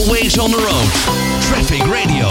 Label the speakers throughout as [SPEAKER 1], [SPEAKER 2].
[SPEAKER 1] Always on the road. Traffic Radio.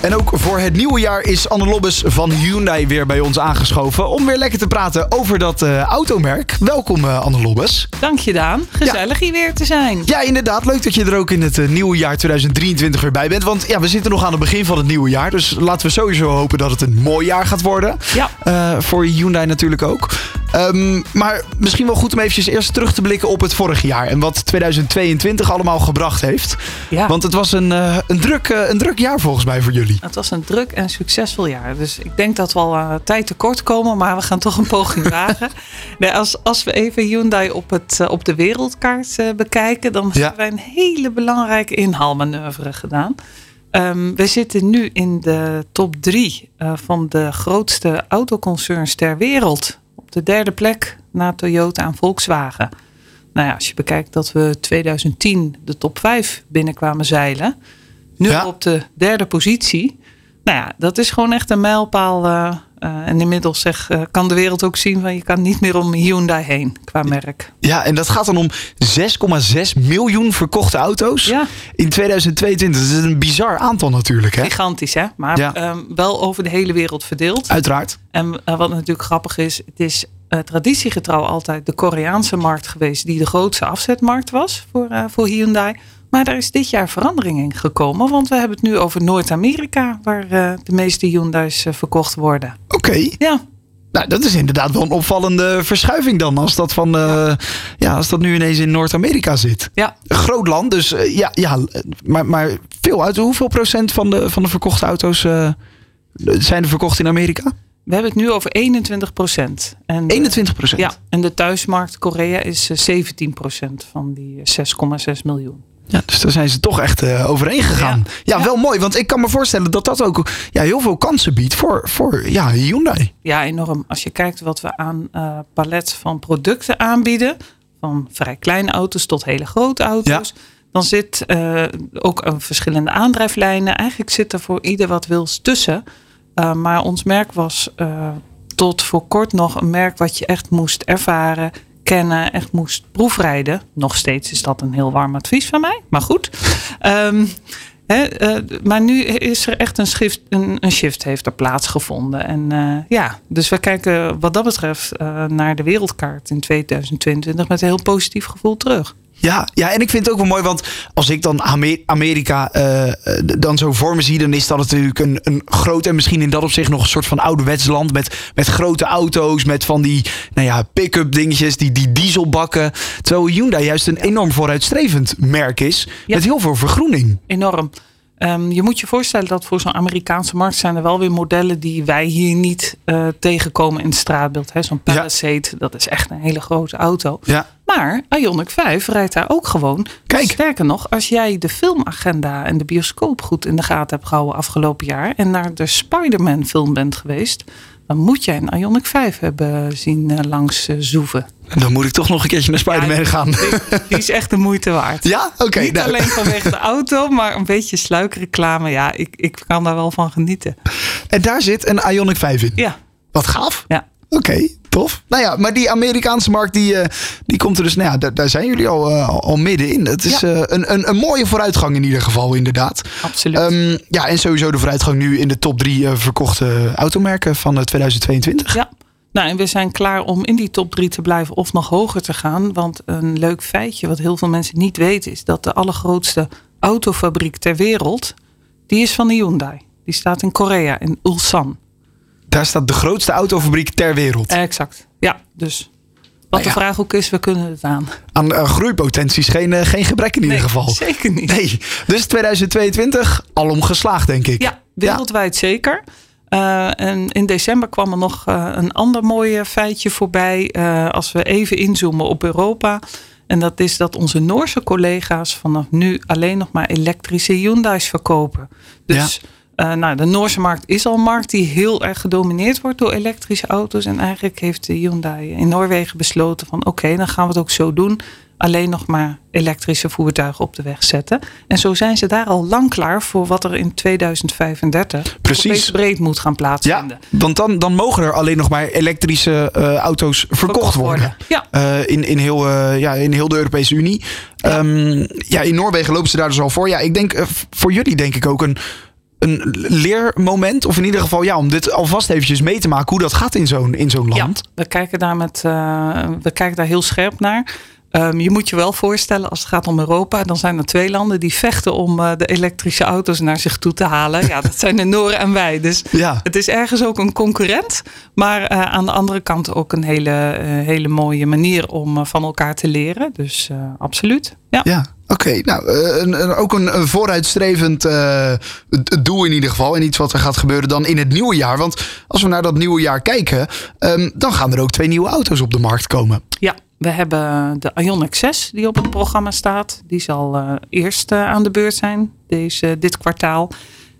[SPEAKER 2] En ook voor het nieuwe jaar is Anne Lobbes van Hyundai weer bij ons aangeschoven. Om weer lekker te praten over dat uh, automerk. Welkom uh, Anne Lobbes.
[SPEAKER 3] Dank je Daan. Gezellig ja. hier weer te zijn.
[SPEAKER 2] Ja, inderdaad. Leuk dat je er ook in het uh, nieuwe jaar 2023 weer bij bent. Want ja, we zitten nog aan het begin van het nieuwe jaar. Dus laten we sowieso hopen dat het een mooi jaar gaat worden.
[SPEAKER 3] Ja.
[SPEAKER 2] voor Hyundai natuurlijk ook. Um, maar misschien wel goed om eventjes eerst terug te blikken op het vorige jaar. En wat 2022 allemaal gebracht heeft.
[SPEAKER 3] Ja.
[SPEAKER 2] Want het was een, uh, een, druk, uh, een druk jaar volgens mij voor jullie.
[SPEAKER 3] Het was een druk en succesvol jaar. Dus ik denk dat we al uh, tijd tekort komen. Maar we gaan toch een poging wagen. Nee, als, als we even Hyundai op, het, op de wereldkaart bekijken. Dan ja. hebben wij een hele belangrijke inhaalmanoeuvre gedaan. Um, we zitten nu in de top drie van de grootste autoconcerns ter wereld op de derde plek na Toyota en Volkswagen. Nou ja, als je bekijkt dat we 2010 de top 5 binnenkwamen zeilen. Nu ja. op de derde positie. Nou ja, dat is gewoon echt een mijlpaal. Uh, en inmiddels zeg, uh, kan de wereld ook zien van je kan niet meer om Hyundai heen qua merk.
[SPEAKER 2] Ja, en dat gaat dan om 6,6 miljoen verkochte auto's
[SPEAKER 3] ja.
[SPEAKER 2] in 2022. Dat is een bizar aantal natuurlijk. Hè?
[SPEAKER 3] Gigantisch hè, maar ja. um, wel over de hele wereld verdeeld.
[SPEAKER 2] Uiteraard.
[SPEAKER 3] En wat natuurlijk grappig is, het is traditiegetrouw altijd de Koreaanse markt geweest die de grootste afzetmarkt was voor, voor Hyundai. Maar daar is dit jaar verandering in gekomen. Want we hebben het nu over Noord-Amerika, waar uh, de meeste Hyundai's uh, verkocht worden.
[SPEAKER 2] Oké. Okay.
[SPEAKER 3] Ja.
[SPEAKER 2] Nou, dat is inderdaad wel een opvallende verschuiving dan. Als dat, van, uh, ja. als dat nu ineens in Noord-Amerika zit.
[SPEAKER 3] Ja.
[SPEAKER 2] Groot land, dus ja, ja maar, maar veel uit. Hoeveel procent van de, van de verkochte auto's zijn er verkocht in Amerika?
[SPEAKER 3] We hebben het nu over 21 procent.
[SPEAKER 2] 21 procent?
[SPEAKER 3] Ja, en de thuismarkt Korea is 17 procent van die 6,6 miljoen.
[SPEAKER 2] Ja, dus daar zijn ze toch echt uh, overheen gegaan. Ja. Wel mooi. Want ik kan me voorstellen dat dat ook ja, heel veel kansen biedt voor, voor ja, Hyundai.
[SPEAKER 3] Ja, enorm. Als je kijkt wat we aan uh, palet van producten aanbieden. Van vrij kleine auto's tot hele grote auto's. Ja. Dan zit uh, ook een verschillende aandrijflijnen. Eigenlijk zit er voor ieder wat wils tussen. maar ons merk was tot voor kort nog een merk wat je echt moest ervaren kennen, echt moest proefrijden. Nog steeds is dat een heel warm advies van mij, maar goed. He, uh, maar nu is er echt een, shift, een, een shift heeft er plaatsgevonden. En uh, ja, dus we kijken wat dat betreft uh, naar de wereldkaart in 2022 met een heel positief gevoel terug.
[SPEAKER 2] Ja, ja, en ik vind het ook wel mooi, want als ik dan Amerika uh, dan zo voor me zie, dan is dat natuurlijk een, een groot en misschien in dat opzicht nog een soort van ouderwets land met, met grote auto's, met van die nou ja, pick-up dingetjes, die, die dieselbakken. Terwijl Hyundai juist een enorm vooruitstrevend merk is, ja. met heel veel vergroening.
[SPEAKER 3] Enorm. Um, je moet je voorstellen dat voor zo'n Amerikaanse markt zijn er wel weer modellen die wij hier niet uh, tegenkomen in het straatbeeld. Zo'n Palisade, ja. dat is echt een hele grote auto.
[SPEAKER 2] Ja.
[SPEAKER 3] Maar Ioniq 5 rijdt daar ook gewoon.
[SPEAKER 2] Kijk.
[SPEAKER 3] Sterker nog, als jij de filmagenda en de bioscoop goed in de gaten hebt gehouden afgelopen jaar en naar de Spider-Man film bent geweest, dan moet jij een Ioniq 5 hebben zien uh, langs uh, zoeven.
[SPEAKER 2] Dan moet ik toch nog een keertje naar Spider-Man ja, gaan.
[SPEAKER 3] Die, die, is echt de moeite waard.
[SPEAKER 2] Ja, oké. Okay,
[SPEAKER 3] Niet nou. alleen vanwege de auto, maar een beetje sluikreclame. Ja, ik, ik kan daar wel van genieten.
[SPEAKER 2] En daar zit een Ioniq 5 in?
[SPEAKER 3] Ja.
[SPEAKER 2] Wat gaaf.
[SPEAKER 3] Ja.
[SPEAKER 2] Oké, okay, tof. Nou ja, maar die Amerikaanse markt, die, uh, die komt er dus, nou ja, daar, daar zijn jullie al, uh, al middenin. Het is ja. uh, een, een, een mooie vooruitgang in ieder geval, inderdaad.
[SPEAKER 3] Absoluut.
[SPEAKER 2] Um, ja, en sowieso de vooruitgang nu in de top drie verkochte automerken van 2022.
[SPEAKER 3] Ja. Nou, en we zijn klaar om in die top 3 te blijven of nog hoger te gaan. Want een leuk feitje, wat heel veel mensen niet weten, is dat de allergrootste autofabriek ter wereld, die is van de Hyundai. Die staat in Korea, in Ulsan.
[SPEAKER 2] Daar staat de grootste autofabriek ter wereld.
[SPEAKER 3] Exact. Ja, dus wat
[SPEAKER 2] Nou ja.
[SPEAKER 3] de vraag ook is, we kunnen het aan.
[SPEAKER 2] Aan uh, groeipotenties geen, uh, geen gebrek in
[SPEAKER 3] nee,
[SPEAKER 2] ieder geval.
[SPEAKER 3] Zeker niet.
[SPEAKER 2] Nee, dus 2022 alom geslaagd, denk ik.
[SPEAKER 3] Ja, wereldwijd ja. zeker. Uh, en in december kwam er nog uh, een ander mooi feitje voorbij. Uh, als we even inzoomen op Europa. En dat is dat onze Noorse collega's vanaf nu alleen nog maar elektrische Hyundai's verkopen. Dus ja. Nou, de Noorse markt is al een markt die heel erg gedomineerd wordt door elektrische auto's. En eigenlijk heeft de Hyundai in Noorwegen besloten van oké, okay, dan gaan we het ook zo doen. alleen nog maar elektrische voertuigen op de weg zetten. En zo zijn ze daar al lang klaar voor wat er in 2035
[SPEAKER 2] Precies.
[SPEAKER 3] breed moet gaan plaatsvinden.
[SPEAKER 2] Ja, want dan, dan mogen er alleen nog maar elektrische uh, auto's verkocht, worden.
[SPEAKER 3] Ja.
[SPEAKER 2] Uh, in, in, heel, ja, in heel de Europese Unie. Ja. Um, ja, in Noorwegen lopen ze daar dus al voor. Ja, ik denk voor jullie denk ik ook een een leermoment. Of in ieder geval ja, om dit alvast eventjes mee te maken hoe dat gaat in zo'n in zo'n land.
[SPEAKER 3] Ja, we kijken daar met uh, we kijken daar heel scherp naar. Um, je moet je wel voorstellen, als het gaat om Europa, dan zijn er twee landen die vechten om uh, de elektrische auto's naar zich toe te halen. Ja, dat zijn de Noren en wij. Dus
[SPEAKER 2] ja.
[SPEAKER 3] het is ergens ook een concurrent, maar uh, aan de andere kant ook een hele, uh, hele mooie manier om van elkaar te leren. Dus absoluut. Ja.
[SPEAKER 2] ja. Oké, okay, nou, een, een, ook een, een vooruitstrevend uh, doel in ieder geval. En iets wat er gaat gebeuren dan in het nieuwe jaar. Want als we naar dat nieuwe jaar kijken, um, dan gaan er ook twee nieuwe auto's op de markt komen.
[SPEAKER 3] Ja, we hebben de Ioniq 6 die op het programma staat. Die zal uh, eerst uh, aan de beurt zijn deze, dit kwartaal.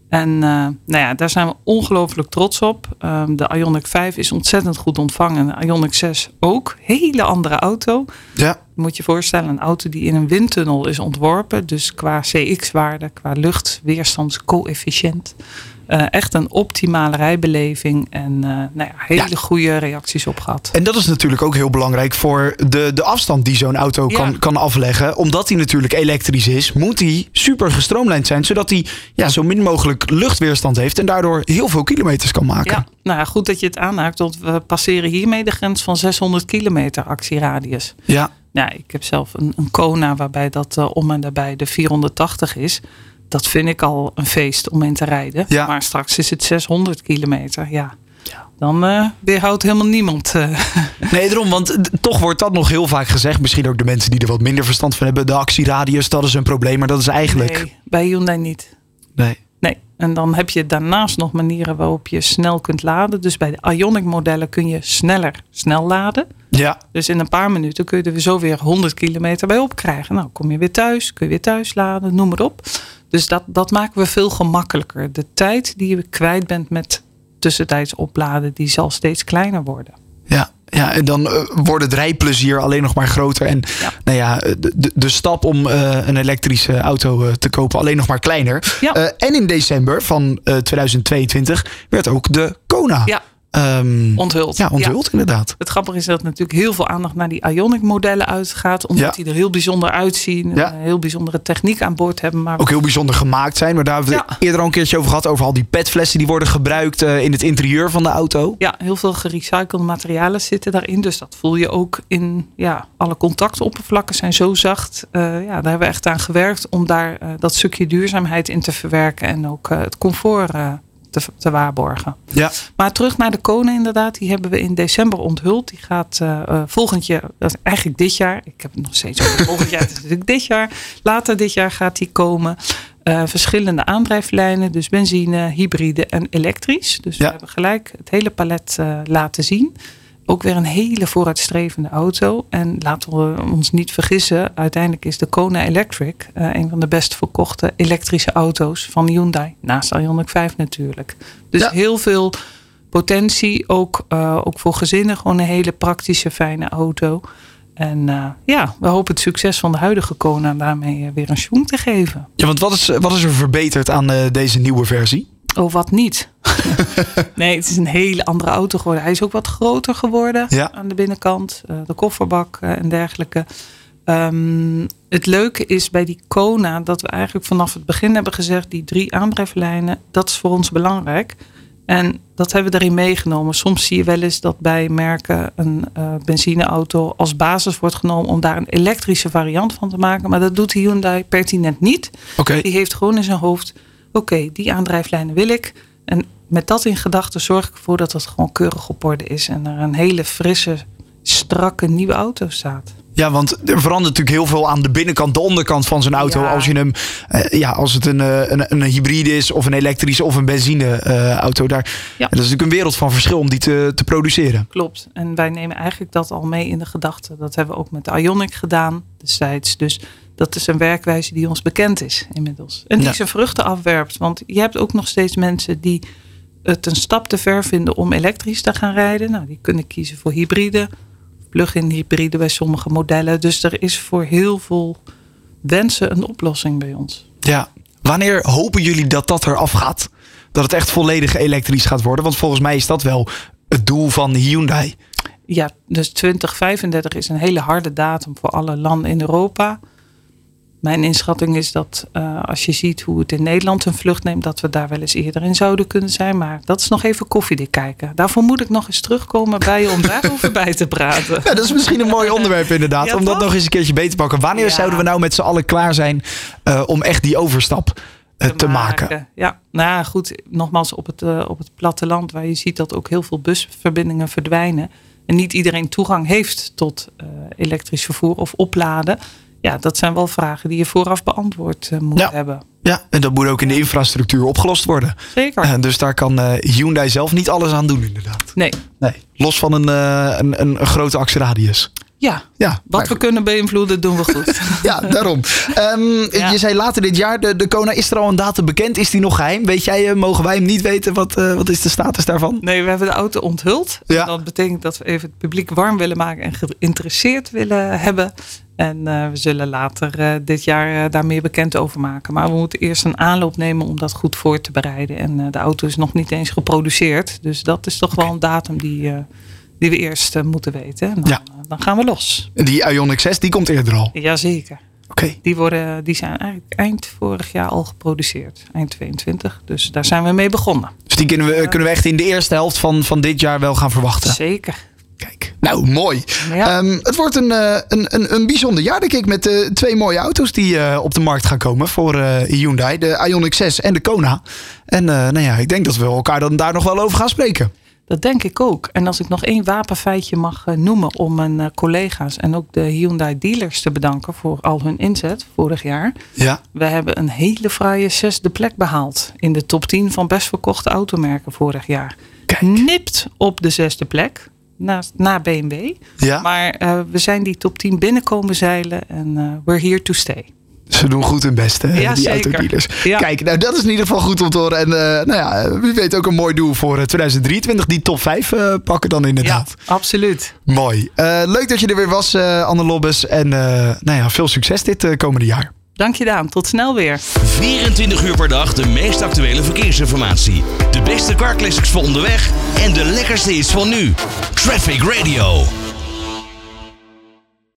[SPEAKER 3] En uh, nou ja, daar zijn we ongelooflijk trots op. Um, de Ioniq 5 is ontzettend goed ontvangen. De Ioniq 6 ook. Hele andere auto.
[SPEAKER 2] Ja.
[SPEAKER 3] Moet je voorstellen, een auto die in een windtunnel is ontworpen. Dus qua CX-waarde, qua luchtweerstandscoëfficiënt. Uh, echt een optimale rijbeleving en uh, nou ja, hele ja. goede reacties op gehad.
[SPEAKER 2] En dat is natuurlijk ook heel belangrijk voor de, de afstand die zo'n auto ja. kan, kan afleggen. Omdat hij natuurlijk elektrisch is, moet hij super gestroomlijnd zijn. Zodat hij ja, zo min mogelijk luchtweerstand heeft en daardoor heel veel kilometers kan maken.
[SPEAKER 3] Ja, nou ja, goed dat je het aanhaakt, want we passeren hiermee de grens van 600 kilometer actieradius.
[SPEAKER 2] Ja.
[SPEAKER 3] Ja, ik heb zelf een, een Kona waarbij dat uh, om en daarbij de 480 is dat vind ik al een feest om in te rijden.
[SPEAKER 2] Ja.
[SPEAKER 3] Maar straks is het 600 kilometer. Ja. Dan uh, weerhoudt helemaal niemand. Uh.
[SPEAKER 2] Nee, daarom. Want toch wordt dat nog heel vaak gezegd. Misschien ook de mensen die er wat minder verstand van hebben. De actieradius, dat is een probleem. Maar dat is eigenlijk...
[SPEAKER 3] Nee, bij Hyundai niet.
[SPEAKER 2] Nee.
[SPEAKER 3] Nee. En dan heb je daarnaast nog manieren waarop je snel kunt laden. Dus bij de Ionic modellen kun je sneller snel laden.
[SPEAKER 2] Ja.
[SPEAKER 3] Dus in een paar minuten kun je er zo weer 100 kilometer bij opkrijgen. Nou, kom je weer thuis, kun je weer thuis laden, noem maar op. Dus dat, dat maken we veel gemakkelijker. De tijd die je kwijt bent met tussentijds opladen, die zal steeds kleiner worden.
[SPEAKER 2] Ja, ja en dan uh, wordt het rijplezier alleen nog maar groter. En
[SPEAKER 3] ja.
[SPEAKER 2] nou ja, de, de stap om uh, een elektrische auto uh, te kopen alleen nog maar kleiner.
[SPEAKER 3] Ja.
[SPEAKER 2] en in december van 2022 werd ook de Kona
[SPEAKER 3] ja.
[SPEAKER 2] Um,
[SPEAKER 3] onthuld.
[SPEAKER 2] Ja, onthuld ja. inderdaad.
[SPEAKER 3] Het grappige is dat natuurlijk heel veel aandacht naar die Ionic modellen uitgaat. Omdat
[SPEAKER 2] ja.
[SPEAKER 3] die er heel bijzonder uitzien.
[SPEAKER 2] Ja.
[SPEAKER 3] Heel bijzondere techniek aan boord hebben. Maar
[SPEAKER 2] ook heel bijzonder gemaakt zijn. Maar daar hebben we eerder al een keertje over gehad. Over al die petflessen die worden gebruikt uh, in het interieur van de auto.
[SPEAKER 3] ja, heel veel gerecyclede materialen zitten daarin. Dus dat voel je ook in ja, alle contactoppervlakken zijn zo zacht. Uh, ja, daar hebben we echt aan gewerkt om daar uh, dat stukje duurzaamheid in te verwerken. En ook het comfort te, te, waarborgen.
[SPEAKER 2] Ja.
[SPEAKER 3] Maar terug naar de Kona inderdaad. Die hebben we in december onthuld. Die gaat uh, uh, volgend jaar, dat is eigenlijk dit jaar. Ik heb het nog steeds over volgend jaar. Het is natuurlijk dit jaar. Later dit jaar gaat die komen. Uh, verschillende aandrijflijnen. Dus benzine, hybride en elektrisch. Dus
[SPEAKER 2] Ja.
[SPEAKER 3] we hebben gelijk het hele palet laten zien. Ook weer een hele vooruitstrevende auto. En laten we ons niet vergissen. Uiteindelijk is de Kona Electric uh, een van de best verkochte elektrische auto's van Hyundai. Naast de Ioniq 5 natuurlijk. Dus
[SPEAKER 2] Ja.
[SPEAKER 3] heel veel potentie. Ook, uh, ook voor gezinnen gewoon een hele praktische, fijne auto. En uh, ja, we hopen het succes van de huidige Kona daarmee weer een schoen te geven.
[SPEAKER 2] Ja, want wat is, wat is er verbeterd aan deze nieuwe versie?
[SPEAKER 3] Oh, wat niet? nee, het is een hele andere auto geworden. Hij is ook wat groter geworden
[SPEAKER 2] Ja.
[SPEAKER 3] aan de binnenkant. Uh, de kofferbak uh, en dergelijke. Um, het leuke is bij die Kona dat we eigenlijk vanaf het begin hebben gezegd... die drie aandrijflijnen, dat is voor ons belangrijk. En dat hebben we erin meegenomen. Soms zie je wel eens dat bij merken een uh, benzineauto als basis wordt genomen... om daar een elektrische variant van te maken. Maar dat doet Hyundai pertinent niet.
[SPEAKER 2] Oké.
[SPEAKER 3] Die heeft gewoon in zijn hoofd oké, okay, die aandrijflijnen wil ik. En met dat in gedachten zorg ik ervoor dat het gewoon keurig op orde is. En er een hele frisse, strakke nieuwe auto staat.
[SPEAKER 2] Ja, want er verandert natuurlijk heel veel aan de binnenkant, de onderkant van zo'n auto.
[SPEAKER 3] Ja.
[SPEAKER 2] Als je hem, uh, ja, als het een, uh, een, een hybride is of een elektrische of een benzine uh, auto. Daar,
[SPEAKER 3] Ja.
[SPEAKER 2] Dat is natuurlijk een wereld van verschil om die te, te produceren.
[SPEAKER 3] Klopt. En wij nemen eigenlijk dat al mee in de gedachten. Dat hebben we ook met de Ionic gedaan destijds. Dus dat is een werkwijze die ons bekend is inmiddels. En die
[SPEAKER 2] Ja.
[SPEAKER 3] zijn vruchten afwerpt. Want je hebt ook nog steeds mensen die het een stap te ver vinden om elektrisch te gaan rijden. Nou, die kunnen kiezen voor hybride, plug-in hybride bij sommige modellen. Dus er is voor heel veel wensen een oplossing bij ons.
[SPEAKER 2] Ja. Wanneer hopen jullie dat dat eraf gaat? Dat het echt volledig elektrisch gaat worden? Want volgens mij is dat wel het doel van Hyundai.
[SPEAKER 3] Ja, dus 2035 is een hele harde datum voor alle landen in Europa. Mijn inschatting is dat uh, als je ziet hoe het in Nederland een vlucht neemt, dat we daar wel eens eerder in zouden kunnen zijn. Maar dat is nog even koffiedik kijken. Daarvoor moet ik nog eens terugkomen bij je om daarover bij te praten.
[SPEAKER 2] Ja, dat is misschien een mooi onderwerp inderdaad. Ja, om dat nog eens een keertje beter te pakken. Wanneer ja. zouden we nou met z'n allen klaar zijn uh, om echt die overstap uh, te, te maken. maken?
[SPEAKER 3] Ja, nou goed. Nogmaals op het, op het platteland waar je ziet dat ook heel veel busverbindingen verdwijnen. En niet iedereen toegang heeft tot elektrisch vervoer of opladen ja, dat zijn wel vragen die je vooraf beantwoord uh, moet
[SPEAKER 2] ja.
[SPEAKER 3] hebben.
[SPEAKER 2] Ja, en dat moet ook in de infrastructuur opgelost worden.
[SPEAKER 3] Zeker.
[SPEAKER 2] Uh, dus daar kan uh, Hyundai zelf niet alles aan doen, inderdaad.
[SPEAKER 3] Nee.
[SPEAKER 2] nee. Los van een, een, een, een grote actieradius.
[SPEAKER 3] Ja, ja wat we kunnen beïnvloeden doen we goed.
[SPEAKER 2] ja, daarom. Um, ja. Je zei later dit jaar, de, de Kona, is er al een datum bekend? Is die nog geheim? Weet jij, mogen wij hem niet weten? Wat, wat is de status daarvan?
[SPEAKER 3] Nee, we hebben de auto onthuld. Ja. Dat betekent dat we even het publiek warm willen maken en geïnteresseerd willen hebben. En uh, we zullen later uh, dit jaar uh, daar meer bekend over maken. Maar we moeten eerst een aanloop nemen om dat goed voor te bereiden. En de auto is nog niet eens geproduceerd. Dus dat is toch okay. wel een datum die, die we eerst moeten weten. En dan,
[SPEAKER 2] ja.
[SPEAKER 3] dan gaan we los.
[SPEAKER 2] En die Ioniq 6 die komt eerder al?
[SPEAKER 3] Jazeker.
[SPEAKER 2] Okay.
[SPEAKER 3] Die, worden, die zijn eigenlijk eind vorig jaar al geproduceerd. Eind 22. Dus daar zijn we mee begonnen.
[SPEAKER 2] Dus die kunnen we, kunnen we echt in de eerste helft van, van dit jaar wel gaan verwachten?
[SPEAKER 3] Zeker.
[SPEAKER 2] Kijk, nou mooi. Ja. Um, het wordt een, uh, een, een, een bijzonder jaar, denk ik, met uh, twee mooie auto's die uh, op de markt gaan komen voor Hyundai. De Ioniq 6 en de Kona. En nou ja, ik denk dat we elkaar dan daar nog wel over gaan spreken.
[SPEAKER 3] Dat denk ik ook. En als ik nog één wapenfeitje mag noemen om mijn collega's en ook de Hyundai dealers te bedanken voor al hun inzet vorig jaar.
[SPEAKER 2] Ja.
[SPEAKER 3] We hebben een hele fraaie zesde plek behaald in de top 10 van best verkochte automerken vorig jaar.
[SPEAKER 2] Kijk.
[SPEAKER 3] Nipt op de zesde plek na, na BMW.
[SPEAKER 2] Ja.
[SPEAKER 3] Maar uh, we zijn die top 10 binnenkomen zeilen en uh, we're here to stay.
[SPEAKER 2] Ze doen goed hun best, hè,
[SPEAKER 3] ja,
[SPEAKER 2] die
[SPEAKER 3] zeker.
[SPEAKER 2] autodealers.
[SPEAKER 3] Ja.
[SPEAKER 2] Kijk, nou, dat is in ieder geval goed om te horen. En uh, nou ja, wie weet ook een mooi doel voor 2023. Die top 5 uh, pakken dan inderdaad.
[SPEAKER 3] Ja, absoluut.
[SPEAKER 2] Mooi. Uh, leuk dat je er weer was, Anne Lobbes. En nou ja, veel succes dit komende jaar.
[SPEAKER 3] Dank je Daan, tot snel weer.
[SPEAKER 1] 24 uur per dag de meest actuele verkeersinformatie. De beste car classics voor onderweg en de lekkerste is van nu. Traffic Radio.